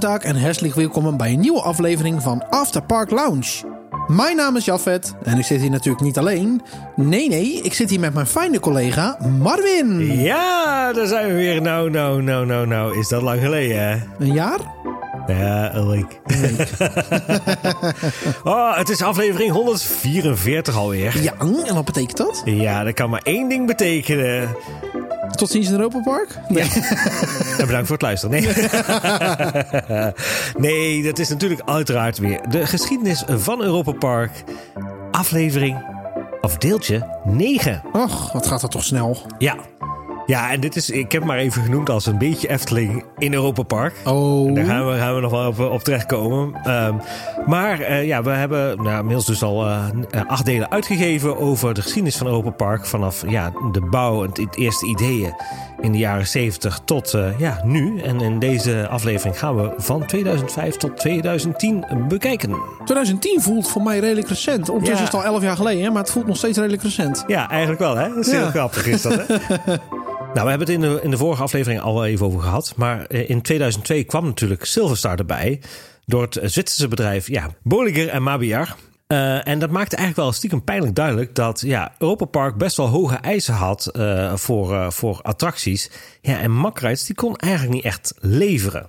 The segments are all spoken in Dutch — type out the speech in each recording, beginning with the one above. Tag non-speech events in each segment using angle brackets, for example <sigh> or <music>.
En herzlich welkom bij een nieuwe aflevering van After Park Lounge. Mijn naam is Jafet en ik zit hier natuurlijk niet alleen. Nee, nee, ik zit hier met mijn fijne collega Marvin. Ja, daar zijn we weer. Nou, nou, nou, nou, nou. Is dat lang geleden, hè? Een jaar? Ja, een week. <laughs> oh, het is aflevering 144 alweer. Ja, en wat betekent dat? Ja, dat kan maar één ding betekenen. Tot ziens in Europa Park? Nee. en <laughs> bedankt voor het luisteren. Nee. <laughs> nee, dat is natuurlijk uiteraard weer de geschiedenis van Europa Park. Aflevering, of deeltje 9. Och, wat gaat dat toch snel? Ja. Ja, en dit is, ik heb maar even genoemd als een beetje Efteling in Europa Park. Oh. En daar gaan we, gaan we nog wel op, op terechtkomen. Um, maar uh, ja, we hebben nou, inmiddels dus al uh, acht delen uitgegeven over de geschiedenis van Europa Park. Vanaf ja, de bouw en het eerste ideeën in de jaren 70 tot uh, ja, nu. En in deze aflevering gaan we van 2005 tot 2010 bekijken. 2010 voelt voor mij redelijk recent. Ondertussen ja. is het al 11 jaar geleden, maar het voelt nog steeds redelijk recent. Ja, eigenlijk wel hè. Dat is heel grappig is dat hè. <laughs> Nou, we hebben het in de, in de vorige aflevering al even over gehad. Maar in 2002 kwam natuurlijk Silverstar erbij. Door het Zwitserse bedrijf ja, Bolliger en Mabiar. Uh, en dat maakte eigenlijk wel stiekem pijnlijk duidelijk dat ja, Europa Park best wel hoge eisen had voor, voor attracties. Ja, en Makrides die kon eigenlijk niet echt leveren.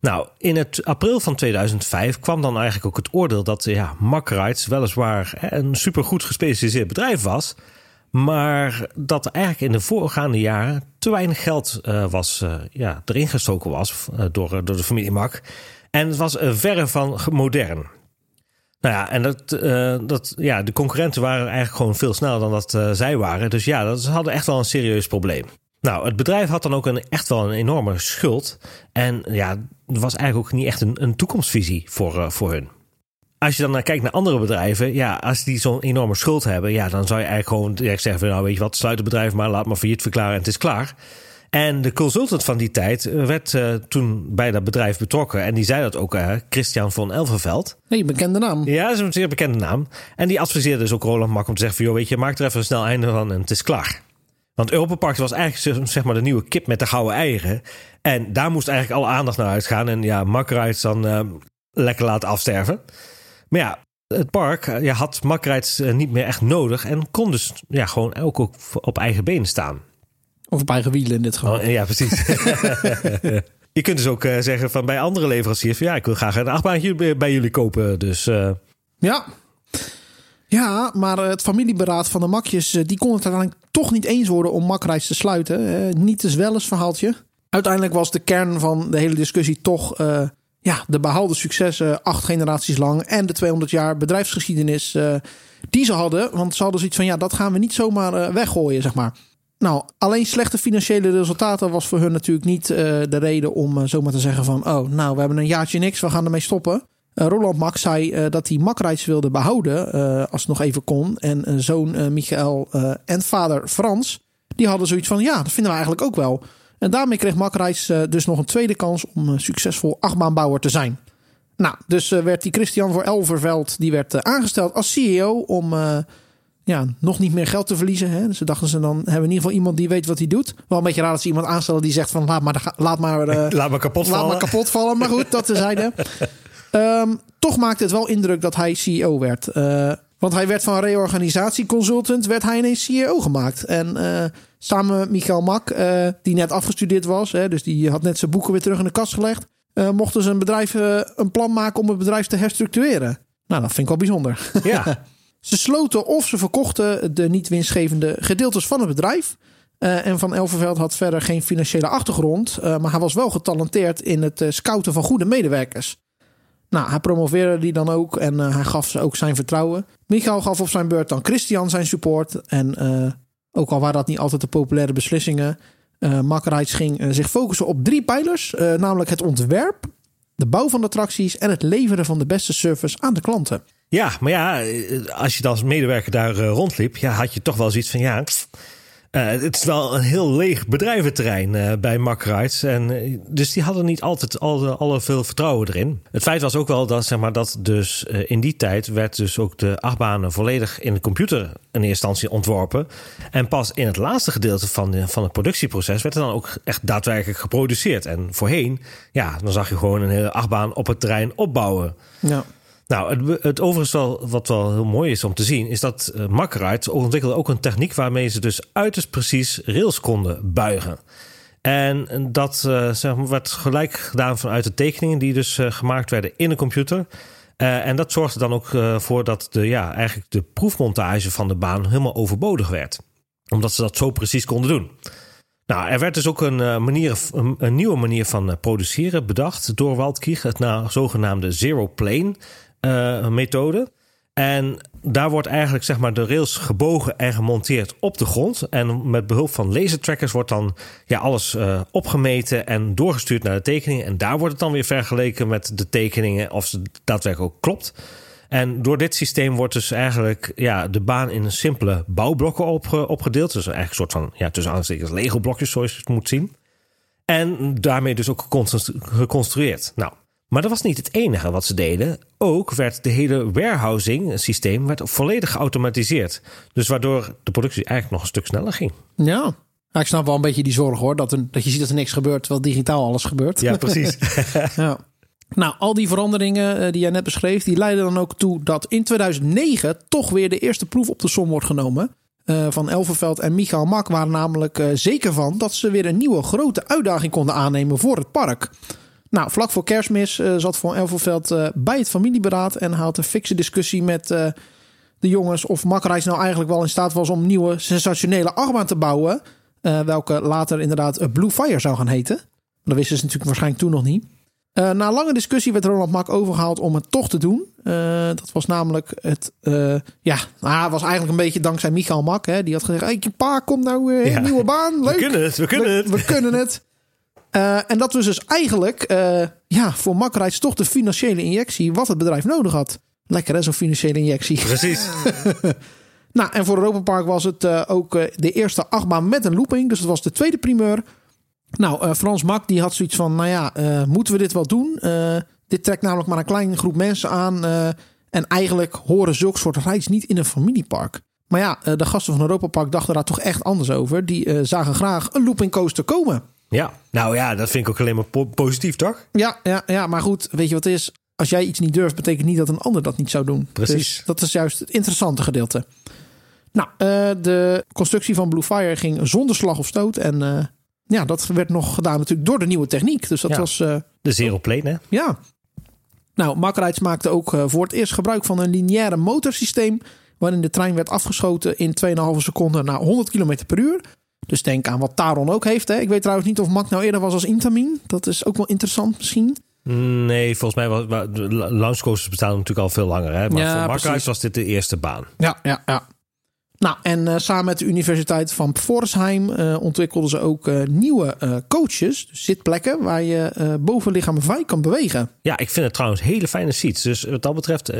Nou, in het april van 2005 kwam dan eigenlijk ook het oordeel dat ja, Makrides weliswaar een supergoed gespecialiseerd bedrijf was. Maar dat eigenlijk in de voorgaande jaren te weinig geld uh, was, uh, ja, erin gestoken was uh, door, door de familie Mak. En het was verre van modern. Nou ja, en dat, dat, ja, de concurrenten waren eigenlijk gewoon veel sneller dan dat zij waren. Dus ja, dat, ze hadden echt wel een serieus probleem. Nou, het bedrijf had dan ook een, echt wel een enorme schuld. En ja, er was eigenlijk ook niet echt een, een toekomstvisie voor, voor hun als je dan naar kijkt naar andere bedrijven, ja, als die zo'n enorme schuld hebben, ja, dan zou je eigenlijk gewoon direct zeggen: van, Nou, weet je wat, sluit het bedrijf maar, laat maar failliet verklaren en het is klaar. En de consultant van die tijd werd uh, toen bij dat bedrijf betrokken. En die zei dat ook, uh, Christian van Elverveld. Nee, bekende naam. Ja, dat is een zeer bekende naam. En die adviseerde dus ook Roland Mak om te zeggen: van, joh, weet je, maak er even een snel einde van en het is klaar. Want Europa Park was eigenlijk zeg maar de nieuwe kip met de gouden eieren. En daar moest eigenlijk alle aandacht naar uitgaan. En ja, Mak dan uh, lekker laten afsterven. Maar ja, het park ja, had Makrijts niet meer echt nodig en kon dus ja, gewoon ook op eigen benen staan. Of op eigen wielen in dit geval. Oh, ja, precies. <laughs> Je kunt dus ook uh, zeggen van bij andere leveranciers: van, ja, ik wil graag een achtbaantje bij jullie kopen. Dus uh... ja. Ja, maar het familieberaad van de Makjes, die kon het uiteindelijk toch niet eens worden om Makrijs te sluiten. niet te zwelles verhaaltje. Uiteindelijk was de kern van de hele discussie toch uh, ja, de behaalde successen acht generaties lang en de 200 jaar bedrijfsgeschiedenis uh, die ze hadden. Want ze hadden zoiets van, ja, dat gaan we niet zomaar uh, weggooien, zeg maar. Nou, alleen slechte financiële resultaten was voor hun natuurlijk niet uh, de reden om zomaar te zeggen van, oh, nou, we hebben een jaartje niks, we gaan ermee stoppen. Roland Mak zei dat hij Makrijts wilde behouden, als het nog even kon. En zoon Michael en vader Frans, die hadden zoiets van, ja, dat vinden we eigenlijk ook wel. En daarmee kreeg Makreis uh, dus nog een tweede kans om uh, succesvol achtbaanbouwer te zijn. Nou, dus uh, werd die Christian voor Elverveld die werd aangesteld als CEO om ja, nog niet meer geld te verliezen. Hè. Dus dachten ze dan hebben we in ieder geval iemand die weet wat hij doet. Wel een beetje raar dat ze iemand aanstellen die zegt van laat maar, laat maar, <laughs> laat maar kapot laat vallen. maar kapot vallen. Maar goed, dat tezijde. um, <laughs> toch maakte het wel indruk dat hij CEO werd. Want hij werd van reorganisatieconsultant, werd hij ineens CEO gemaakt. En samen met Michael Mak, uh, die net afgestudeerd was, hè, dus die had net zijn boeken weer terug in de kast gelegd, uh, mochten ze een bedrijf een plan maken om het bedrijf te herstructureren. Nou, dat vind ik wel bijzonder. Ja. <laughs> ze sloten of ze verkochten de niet winstgevende gedeeltes van het bedrijf. en Van Elverveld had verder geen financiële achtergrond, maar hij was wel getalenteerd in het scouten van goede medewerkers. Nou, hij promoveerde die dan ook en uh, hij gaf ze ook zijn vertrouwen. Michael gaf op zijn beurt dan Christian zijn support. En uh, ook al waren dat niet altijd de populaire beslissingen, uh, Makkerijts ging zich focussen op drie pijlers. namelijk het ontwerp, de bouw van de attracties en het leveren van de beste service aan de klanten. Ja, maar ja, als je als medewerker daar rondliep, ja, had je toch wel zoiets van ja. Het is wel een heel leeg bedrijventerrein uh, bij Mackrides. En uh, dus die hadden niet altijd alle, alle veel vertrouwen erin. Het feit was ook wel dat, zeg maar, dat dus in die tijd werd dus ook de achtbanen volledig in de computer in eerste instantie ontworpen. En pas in het laatste gedeelte van, de, van het productieproces werd er dan ook echt daadwerkelijk geproduceerd. En voorheen, ja, dan zag je gewoon een hele achtbaan op het terrein opbouwen. Ja. Nou, het, het overigens wel, wat wel heel mooi is om te zien, is dat uh, ontwikkelde ook een techniek waarmee ze dus uiterst precies rails konden buigen. En dat uh, zeg maar, werd gelijk gedaan vanuit de tekeningen die dus uh, gemaakt werden in de computer. en dat zorgde dan ook voor dat de, ja, eigenlijk de proefmontage van de baan helemaal overbodig werd. Omdat ze dat zo precies konden doen. Nou, er werd dus ook een, manier, een, nieuwe manier van produceren bedacht door Waldkirch, het nou, zogenaamde Zero Plane uh, methode. En daar wordt eigenlijk zeg maar, de rails gebogen en gemonteerd op de grond. En met behulp van lasertrackers wordt dan ja, alles uh, opgemeten en doorgestuurd naar de tekeningen. En daar wordt het dan weer vergeleken met de tekeningen of ze daadwerkelijk ook klopt. En door dit systeem wordt dus eigenlijk ja, de baan in simpele bouwblokken opge opgedeeld. Dus eigenlijk een soort van, ja, tussen aanstekens Lego-blokjes, zoals je het moet zien. En daarmee dus ook geconstrueerd. Nou, maar dat was niet het enige wat ze deden. Ook werd de hele warehousing systeem werd volledig geautomatiseerd. Dus waardoor de productie eigenlijk nog een stuk sneller ging. Ja, ik snap wel een beetje die zorg hoor. Dat, er, dat je ziet dat er niks gebeurt, terwijl digitaal alles gebeurt. Ja, precies. <laughs> ja. Nou, al die veranderingen eh, die jij net beschreef, die leiden dan ook toe dat in 2009 toch weer de eerste proef op de som wordt genomen. Uh, van Elverveld en Michael Mak waren namelijk uh, zeker van dat ze weer een nieuwe grote uitdaging konden aannemen voor het park. Nou, vlak voor kerstmis uh, zat Van Elverveld uh, bij het familieberaad en had een fikse discussie met uh, de jongens of Makkerijs nou eigenlijk wel in staat was om nieuwe sensationele achtbaan te bouwen. welke later inderdaad Blue Fire zou gaan heten. Dat wisten ze natuurlijk waarschijnlijk toen nog niet. na lange discussie werd Ronald Mak overgehaald om het toch te doen. dat was namelijk het. ja, nou, was eigenlijk een beetje dankzij Michael Mak. Hè, die had gezegd: hey, pa, kom nou een ja. nieuwe baan. Leuk. We kunnen het, we kunnen het. We, we kunnen het. Uh, en dat was dus eigenlijk uh, ja, voor Makkerijs toch de financiële injectie wat het bedrijf nodig had. Lekker hè, zo'n financiële injectie. Precies. <laughs> nou, en voor Europa Park was het uh, ook de eerste achtbaan met een looping. Dus dat was de tweede primeur. Nou, Frans Mak die had zoiets van, nou ja, moeten we dit wel doen? dit trekt namelijk maar een kleine groep mensen aan. en eigenlijk horen zulke soort reis niet in een familiepark. Maar ja, de gasten van Europa Park dachten daar toch echt anders over. Die zagen graag een looping coaster komen. Ja, nou ja, dat vind ik ook alleen maar positief, toch? Ja, ja, ja, maar goed, weet je wat het is? Als jij iets niet durft, betekent niet dat een ander dat niet zou doen. Precies. Dus dat is juist het interessante gedeelte. Nou, uh, de constructie van Blue Fire ging zonder slag of stoot. En uh, ja, dat werd nog gedaan natuurlijk door de nieuwe techniek. Dus dat ja, was... Uh, de zero plane, hè? Ja. Nou, Makkerijts maakte ook voor het eerst gebruik van een lineaire motorsysteem... waarin de trein werd afgeschoten in 2,5 seconden naar 100 km per uur. Dus denk aan wat Taron ook heeft. Hè. Ik weet trouwens niet of Mac nou eerder was als Intamin. Dat is ook wel interessant misschien. Nee, volgens mij was launchcoasters bestaan natuurlijk al veel langer. Hè? Maar ja, voor Makhuis was dit de eerste baan. Ja, ja, ja. Nou, en uh, samen met de Universiteit van Pforzheim uh, ontwikkelden ze ook uh, nieuwe coaches, dus zitplekken, waar je bovenlichaam vrij kan bewegen. Ja, ik vind het trouwens hele fijne seats. Dus wat dat betreft,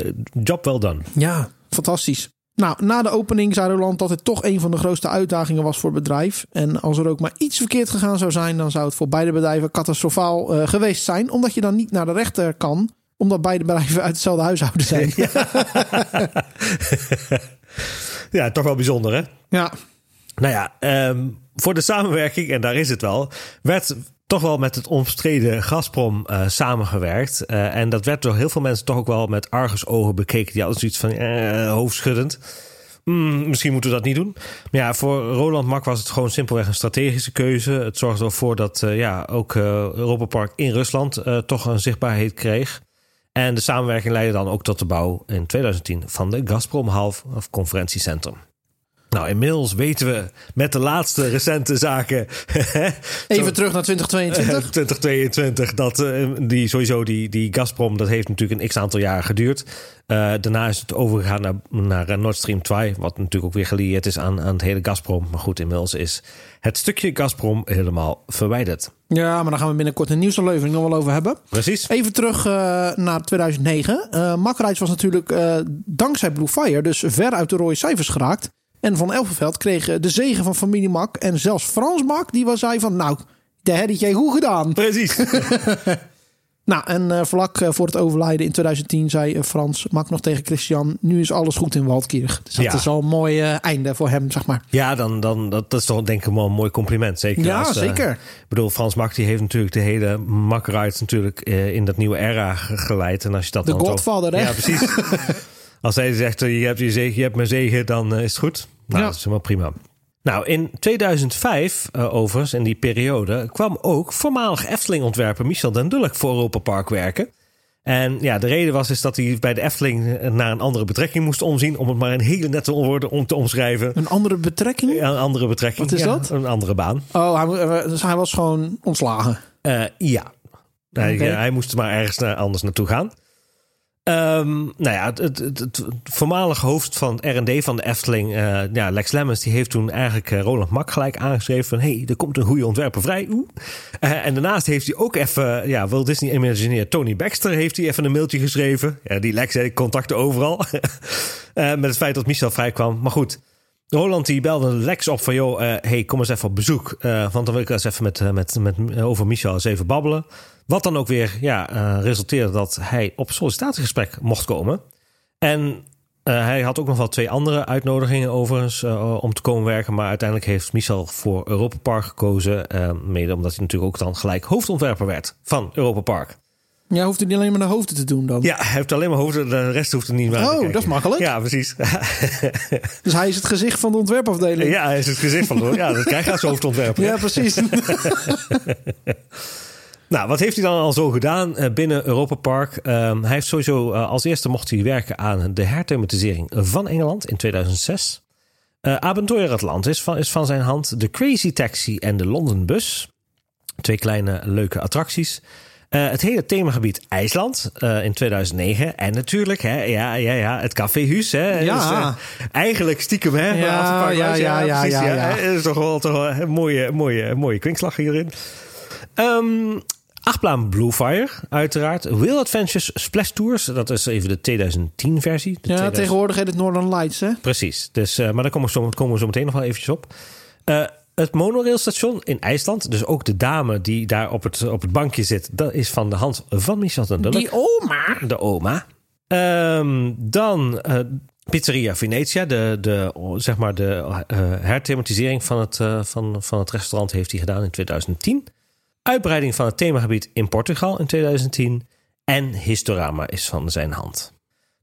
job wel done. Ja, fantastisch. Nou, na de opening zei Roland dat het toch een van de grootste uitdagingen was voor het bedrijf. En als er ook maar iets verkeerd gegaan zou zijn, dan zou het voor beide bedrijven catastrofaal uh, geweest zijn. Omdat je dan niet naar de rechter kan, omdat beide bedrijven uit hetzelfde huishouden zijn. Ja, <laughs> ja toch wel bijzonder hè? Ja. Nou ja, um, voor de samenwerking, en daar is het wel, werd toch wel met het omstreden Gazprom uh, samengewerkt. Uh, en dat werd door heel veel mensen toch ook wel met argusogen bekeken. Die hadden zoiets van uh, hoofdschuddend. Mm, misschien moeten we dat niet doen. Maar ja, voor Roland Mak was het gewoon simpelweg een strategische keuze. Het zorgde ervoor dat ja, ook Europa Park in Rusland toch een zichtbaarheid kreeg. En de samenwerking leidde dan ook tot de bouw in 2010 van de Gazprom Half Conferentiecentrum. Nou, inmiddels weten we met de laatste recente zaken. <laughs> Even terug naar <laughs> 2022. 2022, dat uh, die sowieso die, die Gazprom, dat heeft natuurlijk een x aantal jaar geduurd. Uh, daarna is het overgegaan naar, naar eh, Nord Stream 2, wat natuurlijk ook weer gelieerd is aan, aan het hele Gazprom. Maar goed, inmiddels is het stukje Gazprom helemaal verwijderd. Ja, maar daar gaan we binnenkort een nieuwsaflevering nog wel over hebben. Precies. Even terug uh, naar 2009. Uh, was natuurlijk dankzij Blue Fire dus ver uit de rode cijfers geraakt. En Van Elverveld kreeg eh, de zegen van familie Mak. En zelfs Frans Mak, die was zei van... Nou, dat heb jij goed gedaan. Precies. <laughs> Nou, en uh, vlak uh, voor het overlijden in 2010 zei Frans Mak nog tegen Christian... nu is alles goed in Waldkirch. Dus dat Ja. is al een mooi einde voor hem, zeg maar. Ja, dan, dan, dat, dat is toch denk ik wel een mooi compliment. Zeker Ja, als, eh, zeker. ik bedoel, Frans Mak die heeft natuurlijk de hele Mack-rides natuurlijk eh, in dat nieuwe era ge- geleid. En als je dat De dan Godfather, hè? Ja, precies. <laughs> als hij zegt, je hebt je zegen, je hebt mijn zegen, dan eh, is het goed. Nou, Ja. dat is helemaal prima. Nou, in 2005, eh, overigens, in die periode, kwam ook voormalig Efteling-ontwerper Michel den Dulk voor Europa Park werken. En ja, de reden was is dat hij bij de Efteling eh, naar een andere betrekking moest omzien. Om het maar in hele nette woorden om te omschrijven. Een andere betrekking? Ja, een andere betrekking. Wat is Ja, dat? Een andere baan. Oh, hij, dus hij was gewoon ontslagen. Ja. Hij, moest maar ergens naar, anders naartoe gaan. Ehm, nou ja, het, voormalige hoofd van R&D van de Efteling, eh, ja, Lex Lemmens, die heeft toen eigenlijk eh, Roland Mak gelijk aangeschreven van, hey, er komt een goede ontwerper vrij. Eh, en daarnaast heeft hij ook even, ja, Walt Disney Imagineer Tony Baxter heeft hij even een mailtje geschreven. Ja, die Lex, hè, contacten overal. <laughs> Met het feit dat Michel vrij kwam. Maar goed, Roland die belde Lex op van, joh, hey, kom eens even op bezoek. Want dan wil ik eens even met, met, met, over Michel eens even babbelen. Wat dan ook weer ja, eh, resulteerde dat hij op sollicitatiegesprek mocht komen. En eh, hij had ook nog wel twee andere uitnodigingen overigens eh, om te komen werken. Maar uiteindelijk heeft Michel voor Europa Park gekozen. mede omdat hij natuurlijk ook dan gelijk hoofdontwerper werd van Europa Park. Ja, hoeft hij niet alleen maar de hoofden te doen dan. Ja, hij heeft alleen maar hoofden, de rest hoeft er niet meer aan te Oh, dat is makkelijk. Ja, precies. <laughs> Dus hij is het gezicht van de ontwerpafdeling. ja, hij is het gezicht van, ja, dat krijg je als hoofdontwerper. Ja, precies. <laughs> <laughs> Nou, wat heeft hij dan al zo gedaan eh, binnen Europa Park? Ehm, hij heeft sowieso eh, als eerste mocht hij werken aan de herthematisering van Engeland in 2006. Eh Avontuur Atlantis van, is van zijn hand. De Crazy Taxi en de London Bus. Twee kleine leuke attracties. Eh, het hele themagebied IJsland in 2009. En natuurlijk, hè, ja, ja, ja, het Café Huus. Hè, Ja. Dus, eigenlijk stiekem, hè? Ja, ja, ja, ja, precies, ja, ja. Dat is toch wel, toch wel een mooie, mooie, mooie kwinkslag hierin. Ehm achtbaan Bluefire, uiteraard. Wheel Adventures Splash Tours. Dat is even de 2010 versie. De Ja, 2000 tegenwoordig heet het Northern Lights, hè? Precies. Dus, eh, maar daar komen we, zo, komen we zo meteen nog wel eventjes op. Eh, het monorailstation in IJsland. Dus ook de dame die daar op het, op het bankje zit. Dat is van de hand van Michel Dulk. Die oma. De oma. Ehm, dan eh, Pizzeria Venetia. De, de, zeg maar de herthematisering van het, van, van het restaurant heeft hij gedaan in 2010. Uitbreiding van het themagebied in Portugal in 2010. En Historama is van zijn hand.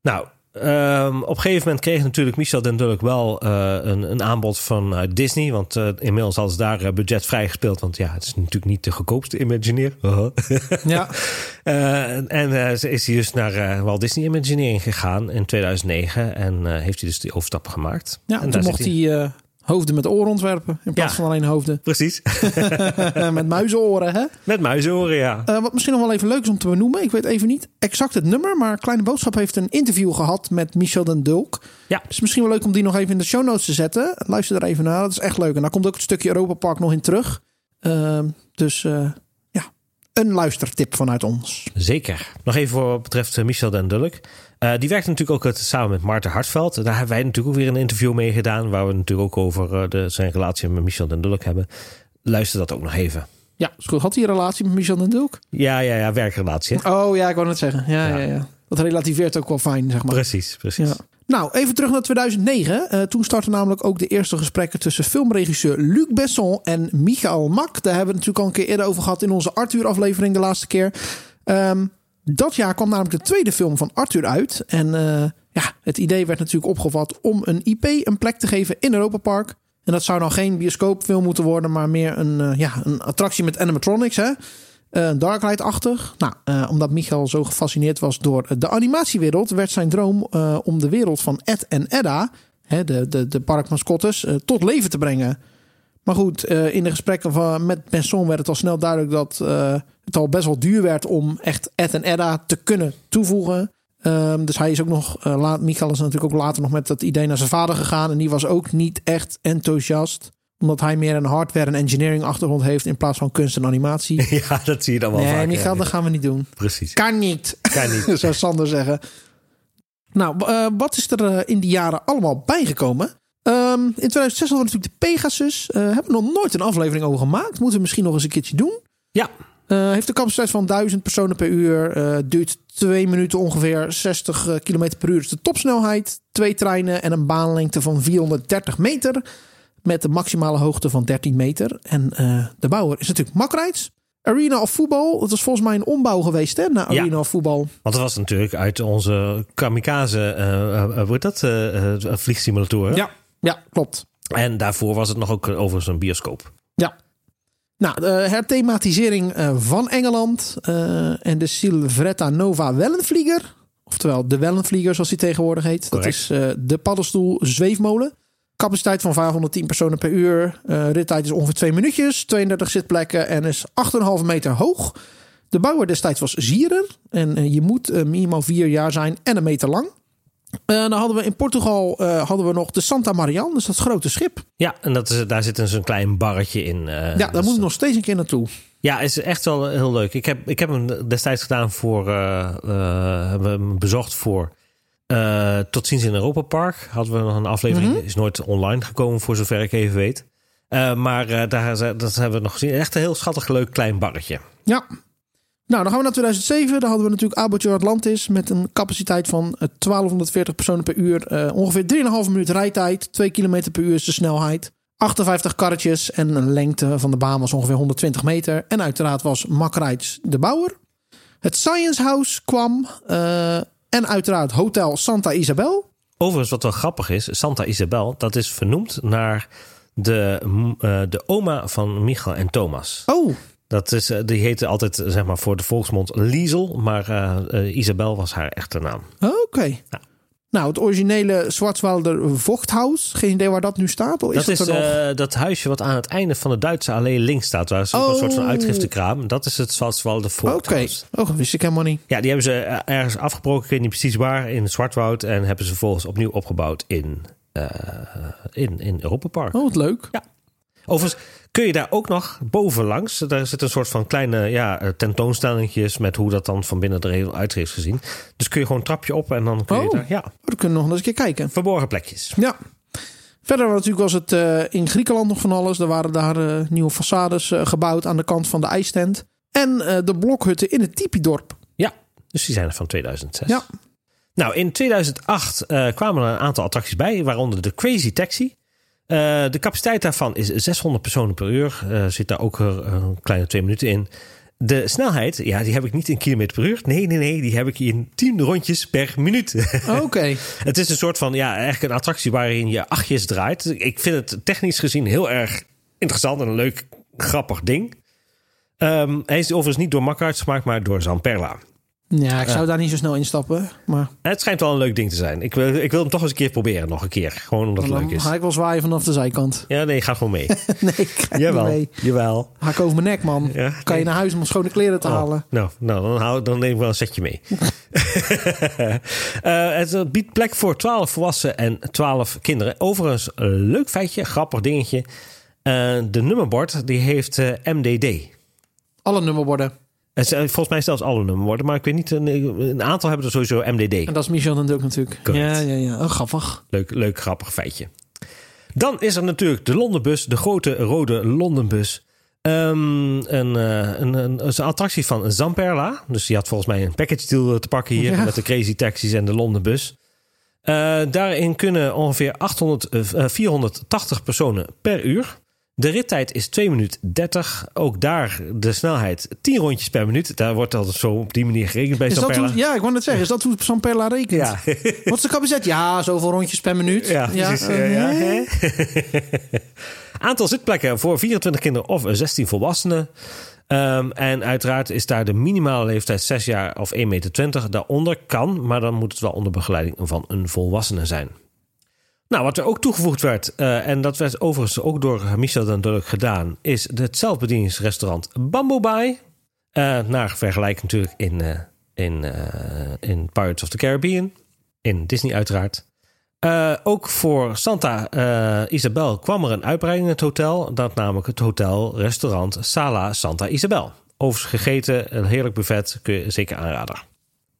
Nou, ehm, op een gegeven moment kreeg natuurlijk Michel Dulk wel eh, een, een aanbod van eh, Disney. Want eh, inmiddels hadden ze daar eh, budget vrijgespeeld. Want ja, het is natuurlijk niet de goedkoopste Imagineer. <laughs> Ja. En ze is hij dus naar Walt Disney Imagineering gegaan in 2009. En heeft hij dus die overstap gemaakt. Ja, en en toen mocht hij hoofden met oren ontwerpen. In plaats Ja. van alleen hoofden. <laughs> Precies. <laughs> met muizenoren, hè? Met muizenoren, ja. Eh, wat misschien nog wel even leuk is om te benoemen. Ik weet even niet exact het nummer. Maar Kleine Boodschap heeft een interview gehad met Michel den Dulk. Ja. Is misschien wel leuk om die nog even in de show notes te zetten. Luister er even naar. Dat is echt leuk. En daar komt ook het stukje Europa Park nog in terug. Ehm, dus eh, een luistertip vanuit ons. Zeker. Nog even voor wat betreft eh, Michel den Dulk. Eh, die werkt natuurlijk ook het, samen met Maarten Hartveld. Daar hebben wij natuurlijk ook weer een interview mee gedaan. Waar we natuurlijk ook over eh, de, zijn relatie met Michel den Dulk hebben. Luister dat ook nog even. Ja. Had hij een relatie met Michel den Dulk? Ja, ja, ja, werkrelatie. hè? Oh ja, ik wou net zeggen. Ja, Ja. ja. Ja, Dat relativeert ook wel fijn, zeg maar. Precies, precies. Ja. Nou, even terug naar 2009. Eh, toen startten namelijk ook de eerste gesprekken tussen filmregisseur Luc Besson en Michael Mak. Daar hebben we het natuurlijk al een keer eerder over gehad in onze Arthur-aflevering de laatste keer. Ehm, dat jaar kwam namelijk de tweede film van Arthur uit. En eh, ja, het idee werd natuurlijk opgevat om een IP een plek te geven in Europa Park. En dat zou dan geen bioscoopfilm moeten worden, maar meer een, eh, ja, een attractie met animatronics. Hè? Eh Darklight-achtig. Nou, eh, omdat Michael zo gefascineerd was door de animatiewereld, werd zijn droom eh, om de wereld van Ed en Edda, hè, de, de, de parkmascottes, tot leven te brengen. Maar goed, in de gesprekken van, met Benson werd het al snel duidelijk dat het al best wel duur werd om echt Ed en Edda te kunnen toevoegen. Ehm, dus hij is ook nog, eh, laat, Michael is natuurlijk ook later nog met dat idee naar zijn vader gegaan. En die was ook niet echt enthousiast. Omdat hij meer een hardware en engineering achtergrond heeft in plaats van kunst en animatie. <laughs> Ja, dat zie je dan wel nee, vaak. Michael, ja. dat gaan we niet doen. Precies. Kan niet, Kan niet. <laughs> zou Sander zeggen. Nou, eh, wat is er eh, in die jaren allemaal bijgekomen? Ehm, in 2006 hadden we natuurlijk de Pegasus. Uh, hebben we nog nooit een aflevering over gemaakt. Moeten we misschien nog eens een keertje doen. Ja. Heeft een capaciteit van 1000 personen per uur. Duurt twee minuten ongeveer 60 km per uur is de topsnelheid. Twee treinen en een baanlengte van 430 meter. Met een maximale hoogte van 13 meter. En de bouwer is natuurlijk Makrijts. Arena of Voetbal. Dat was volgens mij een ombouw geweest hè, naar Arena of Voetbal. Want dat was natuurlijk uit onze kamikaze, uh, uh, wordt dat, uh, vliegsimulatoren. Ja, ja, klopt. En daarvoor was het nog ook overigens een bioscoop. Ja. Nou, de herthematisering van Engeland en de Silvretta Nova Wellenvlieger. Oftewel de Wellenvlieger zoals die tegenwoordig heet. Correct. Dat is de paddenstoel zweefmolen. Capaciteit van 510 personen per uur. Uh, rittijd is ongeveer 2 minuutjes. 32 zitplekken en is 8,5 meter hoog. De bouwer destijds was Zieren. En uh, je moet uh, minimaal 4 jaar zijn en een meter lang. dan hadden we in Portugal hadden we nog de Santa Marian, dus dat grote schip. Ja, en dat is, daar zit een zo'n klein barretje in. ja, daar moet ik nog steeds een keer naartoe. Ja, is echt wel heel leuk. Ik heb, ik heb hem destijds gedaan voor, hem bezocht voor uh, tot ziens in Europa Park hadden we nog een aflevering. Mm -hmm. Is nooit online gekomen, voor zover ik even weet. Uh, maar uh, daar, dat hebben we nog gezien. Echt een heel schattig, leuk klein barretje. Ja. Nou, dan gaan we naar 2007. Daar hadden we natuurlijk Aboteur Atlantis met een capaciteit van 1240 personen per uur. ongeveer 3,5 minuut rijtijd. 2 km per uur is de snelheid. 58 karretjes en een lengte van de baan was ongeveer 120 meter. En uiteraard was Makrijts de bouwer. Het Science House kwam. En uiteraard Hotel Santa Isabel. Overigens, wat wel grappig is, Santa Isabel, dat is vernoemd naar de, uh, de oma van Michael en Thomas. Oh. Dat is, uh, die heette altijd, zeg maar, voor de volksmond Liesel, maar uh, Isabel was haar echte naam. Oké. Okay. Ja. Nou, het originele Schwarzwalder Vochthaus. Geen idee waar dat nu staat? Of dat is, is uh, dat huisje wat aan het einde van de Duitse allee links staat. Waar ze oh. een soort van uitgiftekraam. Dat is het Schwarzwalder Vochthaus. Oké, okay. oh, wist ik helemaal niet. Ja, die hebben ze ergens afgebroken. Ik weet niet precies waar. In het Zwartwoud. En hebben ze vervolgens opnieuw opgebouwd in, uh, in, in Europa Park. Oh, wat leuk. Ja. Overigens kun je daar ook nog bovenlangs. Daar zit een soort van kleine ja, tentoonstellingjes met hoe dat dan van binnen eruit is gezien. Dus kun je gewoon een trapje op en dan kun je oh. daar. Ja. We kunnen nog eens een keer kijken. Verborgen plekjes. Ja. Verder natuurlijk was het uh, in Griekenland nog van alles. Er waren daar uh, nieuwe façades uh, gebouwd aan de kant van de ijstent. En de blokhutten in het Tipidorp. Ja, dus die zijn er van 2006. Ja. Nou, in 2008 kwamen er een aantal attracties bij, waaronder de Crazy Taxi. Uh, de capaciteit daarvan is 600 personen per uur. Uh, zit daar ook een kleine twee minuten in. De snelheid, ja, die heb ik niet in kilometer per uur. Nee, nee, nee, die heb ik in 10 rondjes per minuut. Oké. Okay. <laughs> het is een soort van, ja, eigenlijk een attractie waarin je achtjes draait. Ik vind het technisch gezien heel erg interessant en een leuk, grappig ding. Um, hij is overigens niet door Makkaerts gemaakt, maar door Zamperla. Ja, ik zou uh, daar niet zo snel instappen. Maar... Het schijnt wel een leuk ding te zijn. Ik wil, ik wil hem toch eens een keer proberen, nog een keer. Gewoon omdat het leuk is. ga ik wel zwaaien vanaf de zijkant. Ja, nee, ga gewoon mee. <laughs> nee, ik ga jawel, niet mee. Jawel. Ga ik over mijn nek, man. Ja, kan nee. je naar huis om schone kleren te oh, halen? Nou, nou dan, hou, dan neem ik wel een setje mee. <laughs> uh, het biedt plek voor 12 volwassenen en 12 kinderen. Overigens, een leuk feitje, grappig dingetje. Uh, de nummerbord die heeft MDD. Alle nummerborden. Volgens mij zelfs alle nummerborden, maar ik weet niet. Een, een, aantal hebben er sowieso MDD. En dat is Michel dan ook natuurlijk. Correct. Ja, ja, ja. Oh, grappig. Leuk, leuk, grappig feitje. Dan is er natuurlijk de Londenbus, de grote rode Londenbus. Um, een, een, een, een, attractie van Zamperla. Dus die had volgens mij een package deal te pakken hier. Ja. Met de Crazy Taxis en de Londenbus. Uh, daarin kunnen ongeveer 800, uh, 480 personen per uur. De rittijd is 2 minuten 30. Ook daar de snelheid 10 rondjes per minuut. Daar wordt altijd zo op die manier gerekend bij Samperla. Ja, ik wou net zeggen. Is dat hoe Samperla rekent? Ja. <laughs> Wat is de capaciteit? Ja, zoveel rondjes per minuut. Ja, precies. Ja, ja. <laughs> Aantal zitplekken voor 24 kinderen of 16 volwassenen. Um, en uiteraard is daar de minimale leeftijd 6 jaar of 1,20 meter. Daaronder kan, maar dan moet het wel onder begeleiding van een volwassene zijn. Nou, wat er ook toegevoegd werd, uh, en dat werd overigens ook door Michel duidelijk gedaan, is het zelfbedieningsrestaurant Bamboo Bay. Uh, naar vergelijking natuurlijk in, uh, in, in Pirates of the Caribbean. In Disney uiteraard. ook voor Santa Isabel kwam er een uitbreiding in het hotel. Dat namelijk het hotel-restaurant Sala Santa Isabel. Overigens gegeten, een heerlijk buffet, kun je zeker aanraden.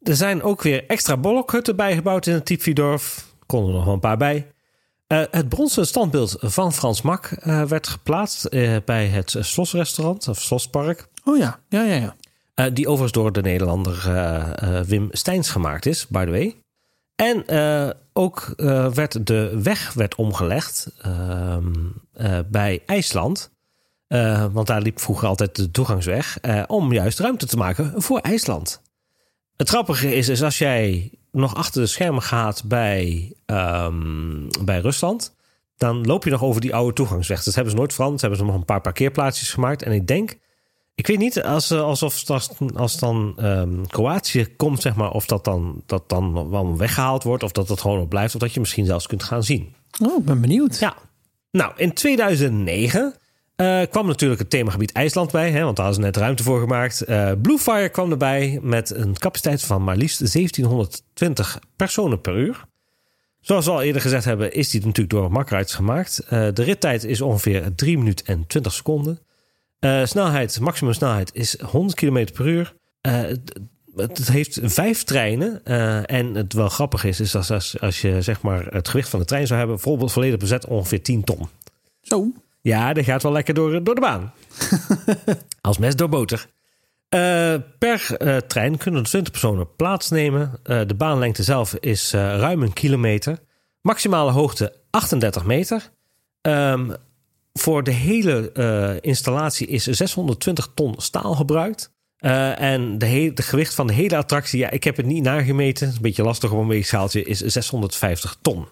Er zijn ook weer extra bolokhutten bijgebouwd in het Tipvidorf. Konden er nog wel een paar bij. Uh, het bronzen standbeeld van Frans Mak uh, werd geplaatst uh, bij het Slosrestaurant of Slospark. Oh ja, ja, ja. ja. die overigens door de Nederlander Wim Steins gemaakt is, by the way. En ook werd de weg werd omgelegd ehm, bij IJsland. want daar liep vroeger altijd de toegangsweg. om juist ruimte te maken voor IJsland. Het grappige is, is als jij nog achter de schermen gaat bij, um, bij Rusland, dan loop je nog over die oude toegangsweg. Dat hebben ze nooit veranderd. Ze hebben ze nog een paar parkeerplaatsjes gemaakt. En ik denk, ik weet niet, als, alsof als, als dan um, Kroatië komt, zeg maar, of dat dan, dat dan wel weggehaald wordt, of dat het gewoon op blijft, of dat je misschien zelfs kunt gaan zien. Oh, ik ben benieuwd. Ja. Nou, in 2009 uh, kwam natuurlijk het themagebied IJsland bij, hè, want daar hadden ze net ruimte voor gemaakt. Uh, Bluefire kwam erbij met een capaciteit van maar liefst 1720 personen per uur. Zoals we al eerder gezegd hebben, is die natuurlijk door Makrides gemaakt. Uh, de rittijd is ongeveer 3 minuten en 20 seconden. snelheid, maximum snelheid is 100 km per uur. het heeft vijf treinen. en het wel grappig is, is als, als, als je zeg maar het gewicht van de trein zou hebben, bijvoorbeeld volledig bezet, ongeveer 10 ton. Zo. Ja, dat gaat wel lekker door, door de baan. <laughs> Als mes door boter. Uh, per uh, trein kunnen 20 personen plaatsnemen. Uh, de baanlengte zelf is ruim een kilometer. Maximale hoogte 38 meter. Um, voor de hele installatie is 620 ton staal gebruikt. en de, hele, de gewicht van de hele attractie, ja, ik heb het niet nagemeten. een beetje lastig op een weegschaaltje, is 650 ton.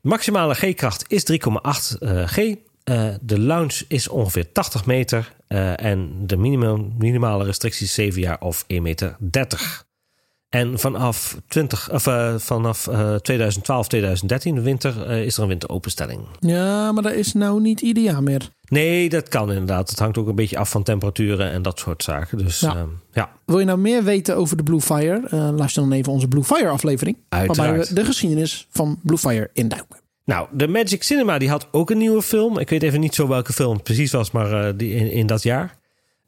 maximale G-kracht is 3,8 G. Uh, de lounge is ongeveer 80 meter uh, en de minimum, minimale restrictie is 7 jaar of 1,30 meter. En vanaf, 20, of, uh, vanaf 2012, 2013, de winter, is er een winteropenstelling. Ja, maar dat is nou niet ieder jaar meer. Nee, dat kan inderdaad. Het hangt ook een beetje af van temperaturen en dat soort zaken. Dus, ja. ja. Wil je nou meer weten over de Blue Fire? luister dan even onze Blue Fire aflevering. Uiteraard. Waarbij we de geschiedenis van Blue Fire induiken. Nou, de Magic Cinema die had ook een nieuwe film. Ik weet even niet zo welke film het precies was, maar uh, die in, in dat jaar.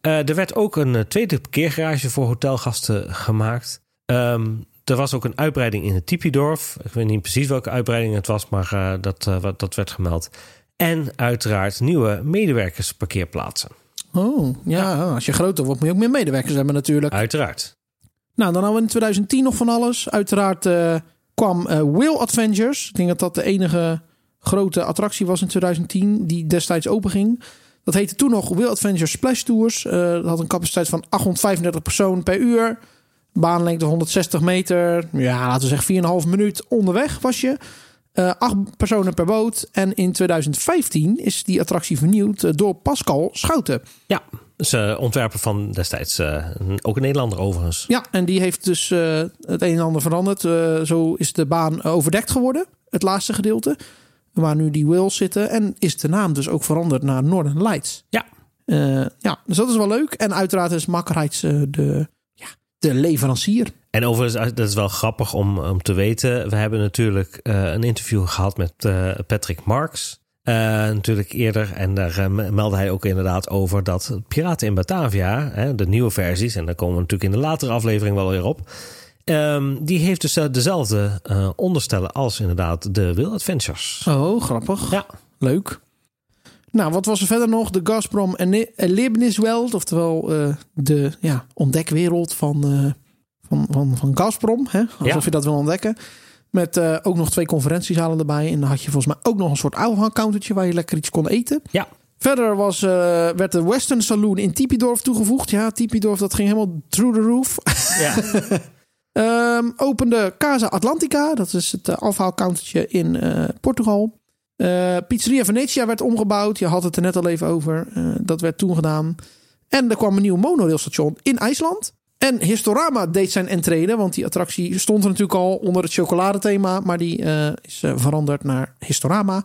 Uh, er werd ook een uh, tweede parkeergarage voor hotelgasten gemaakt. Um, er was ook een uitbreiding in het Tipidorf. Ik weet niet precies welke uitbreiding het was, maar dat, dat werd gemeld. En uiteraard nieuwe medewerkersparkeerplaatsen. Oh, ja, ja, als je groter wordt moet je ook meer medewerkers hebben natuurlijk. Uiteraard. Nou, dan hadden we in 2010 nog van alles. Uiteraard kwam uh, Will Adventures. Ik denk dat dat de enige grote attractie was in 2010 die destijds open ging. Dat heette toen nog Will Adventures Splash Tours. Uh, dat had een capaciteit van 835 personen per uur. Baanlengte 160 meter. Ja, laten we zeggen 4,5 minuut onderweg was je. Uh, acht personen per boot. En in 2015 is die attractie vernieuwd door Pascal Schouten. Ja, uh, ontwerper van destijds. Uh, ook een Nederlander overigens. Ja, en die heeft dus uh, het een en ander veranderd. zo is de baan overdekt geworden. Het laatste gedeelte. Waar nu die wheels zitten. En is de naam dus ook veranderd naar Northern Lights. Ja. ja, dus dat is wel leuk. En uiteraard is Makkerheids de, ja, de leverancier. En overigens, dat is wel grappig om, om te weten. We hebben natuurlijk een interview gehad met Patrick Marks. Uh, natuurlijk eerder. En daar uh, meldde hij ook inderdaad over dat Piraten in Batavia, hè, de nieuwe versies, en daar komen we natuurlijk in de latere aflevering wel weer op. Um, die heeft dus uh, dezelfde onderstellen als inderdaad de Will Adventures. Oh, grappig. Ja. Leuk. Nou, wat was er verder nog? De Gazprom Erlebniswelt, oftewel de ja, ontdekwereld van, van, van, van Gazprom. Hè? Alsof ja. je dat wil ontdekken. Met uh, ook nog twee conferentiezalen erbij. En dan had je volgens mij ook nog een soort countertje waar je lekker iets kon eten. Ja. Verder was, uh, werd de Western Saloon in Tipidorf toegevoegd. Ja, Tipidorf, dat ging helemaal through the roof. Ja. um, <laughs> opende Casa Atlantica. Dat is het uh, afhaalcountertje in Portugal. Pizzeria Venetia werd omgebouwd. Je had het er net al even over. dat werd toen gedaan. En er kwam een nieuw monorailstation in IJsland. En Historama deed zijn entree, want die attractie stond er natuurlijk al onder het chocoladethema, maar die uh, is uh, veranderd naar Historama.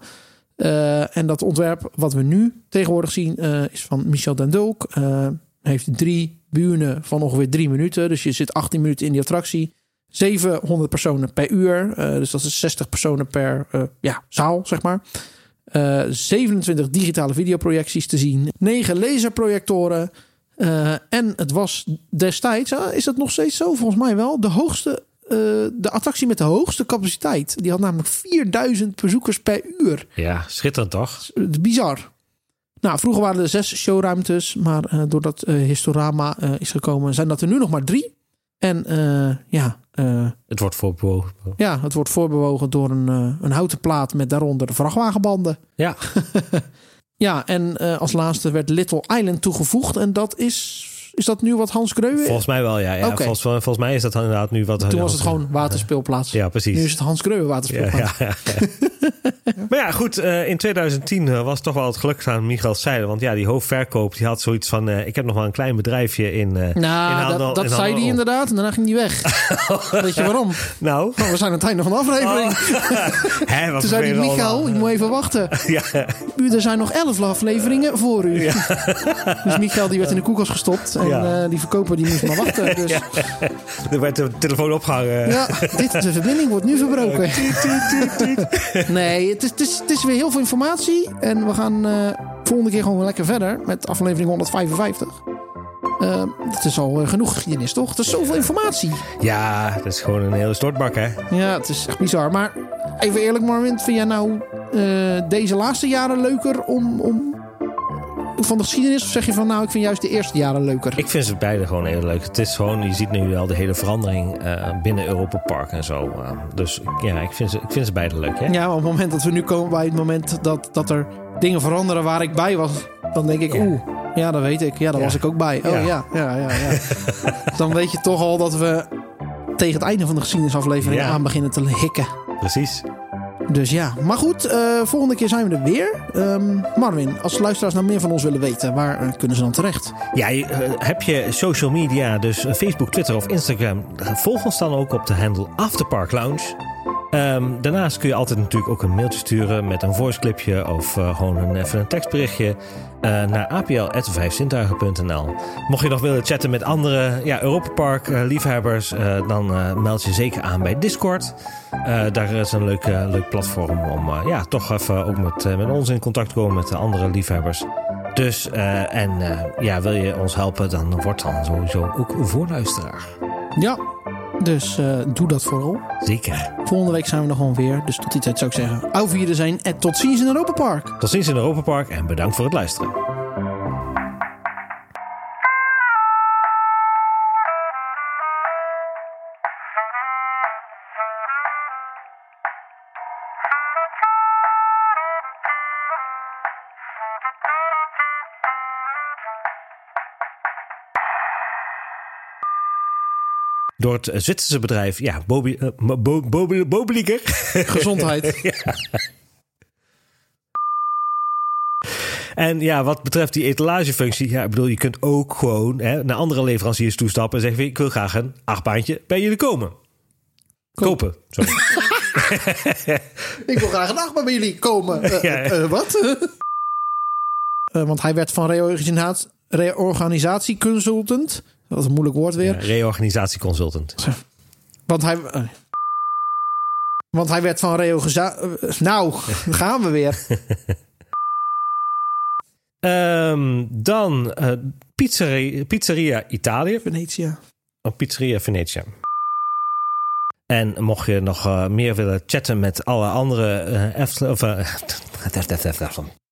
Uh, en dat ontwerp wat we nu tegenwoordig zien is van Michel Dendolk. heeft drie buren van ongeveer drie minuten, dus je zit 18 minuten in die attractie. 700 personen per uur, dus dat is 60 personen per ja, zaal, zeg maar. 27 digitale videoprojecties te zien, 9 laserprojectoren. Uh, en het was destijds, uh, is dat nog steeds zo? Volgens mij wel. De hoogste de attractie met de hoogste capaciteit. Die had namelijk 4000 bezoekers per uur. Ja, schitterend toch? Bizar. Nou, vroeger waren er zes showruimtes, maar doordat Historama is gekomen, zijn dat er nu nog maar drie. En ja. het wordt voorbewogen. Ja, het wordt voorbewogen door een, een houten plaat met daaronder vrachtwagenbanden. Ja. <laughs> ja, en als laatste werd Little Island toegevoegd. En dat is is dat nu wat Hans Greuwe? Volgens mij wel, ja. ja okay. volgens, volgens, mij is dat inderdaad nu wat... Toen was het gewoon waterspeelplaats. Ja, precies. Nu is het Hans Greuwe waterspeelplaats. Ja, ja, <laughs> maar ja, goed. Uh, in 2010 uh, was toch wel het geluk aan Michael Seijden. Want ja, die hoofdverkoop, die had zoiets van... Uh, ik heb nog wel een klein bedrijfje in Nou, in handel, dat, dat zei hij inderdaad. En daarna ging hij weg. <laughs> Weet je waarom? Nou? Oh, we zijn aan het einde van de aflevering. Oh. <laughs> Hè, Toen zei hij, Michael, je moet even wachten. ja. U, er zijn nog elf afleveringen voor u. dus Michael die werd in de koelkast gestopt. En die verkoopt die moest maar wachten. <laughs> Dus... <laughs> Er werd de telefoon opgehangen. Ja, dit, de verbinding wordt nu verbroken. <laughs> nee, het is, het, is, het is weer heel veel informatie. En we gaan uh, volgende keer gewoon lekker verder met aflevering 155. Uh, het is al genoeg geschiedenis, toch? Het is zoveel informatie. Ja, het is gewoon een hele stortbak, hè? Ja, het is echt bizar. Maar even eerlijk, Marvin, vind jij nou deze laatste jaren leuker om, om van de geschiedenis? Of zeg je van nou, ik vind juist de eerste jaren leuker? Ik vind ze beide gewoon heel leuk. Het is gewoon, je ziet nu wel de hele verandering uh, binnen Europa Park en zo. Uh, dus ja, ik vind, ze, ik vind ze beide leuk. Hè? Ja, maar op het moment dat we nu komen bij het moment dat, dat er dingen veranderen waar ik bij was, dan denk ik, ja. oeh, ja, dat weet ik. Ja, daar ja. was ik ook bij. Oh ja, ja, ja, ja. ja. <laughs> dan weet je toch al dat we tegen het einde van de geschiedenisaflevering aan beginnen te hikken. Precies. Dus ja, maar goed, uh, volgende keer zijn we er weer. Um, Marvin, als luisteraars nou meer van ons willen weten, waar uh, kunnen ze dan terecht? Ja, uh, heb je social media, dus Facebook, Twitter of Instagram, volg ons dan ook op de handle Afterpark Lounge. Um, daarnaast kun je altijd natuurlijk ook een mailtje sturen met een voiceclipje of uh, gewoon een, even een tekstberichtje uh, naar apl.vijfzintuigen.nl. Mocht je nog willen chatten met andere ja, Europa Park uh, liefhebbers, dan meld je zeker aan bij Discord. daar is een leuk, leuk platform om ja, toch even ook met, met ons in contact te komen met de andere liefhebbers. Dus, en ja, wil je ons helpen, dan word dan sowieso ook voorluisteraar. Ja, dus uh, doe dat vooral. Zeker. Volgende week zijn we nog gewoon weer. Dus tot die tijd zou ik zeggen, auf zijn en tot ziens in Europa Park. Tot ziens in Europa Park en bedankt voor het luisteren. Door het Zwitserse bedrijf, ja, Bobi, uh, Bo. <laughs> Gezondheid. ja. En ja, wat betreft die etalagefunctie, ja, ik bedoel, je kunt ook gewoon hè, naar andere leveranciers toestappen en zeggen: Ik wil graag een achtbaantje bij jullie komen. Kopen. Sorry. <laughs> ik wil graag een achtbaan bij jullie komen. Uh, <laughs> ja. uh, wat? want hij werd van reorganisatieconsultant dat is een moeilijk woord weer. Ja, reorganisatieconsultant. Want hij. Uh, want hij werd van reorganisatie. Uh, nou, <laughs> gaan we weer. um, dan uh, pizzeria, pizzeria Italië. Venetia. Oh, pizzeria Venetia. En mocht je nog uh, meer willen chatten met alle andere uh, Efteling, of, <laughs>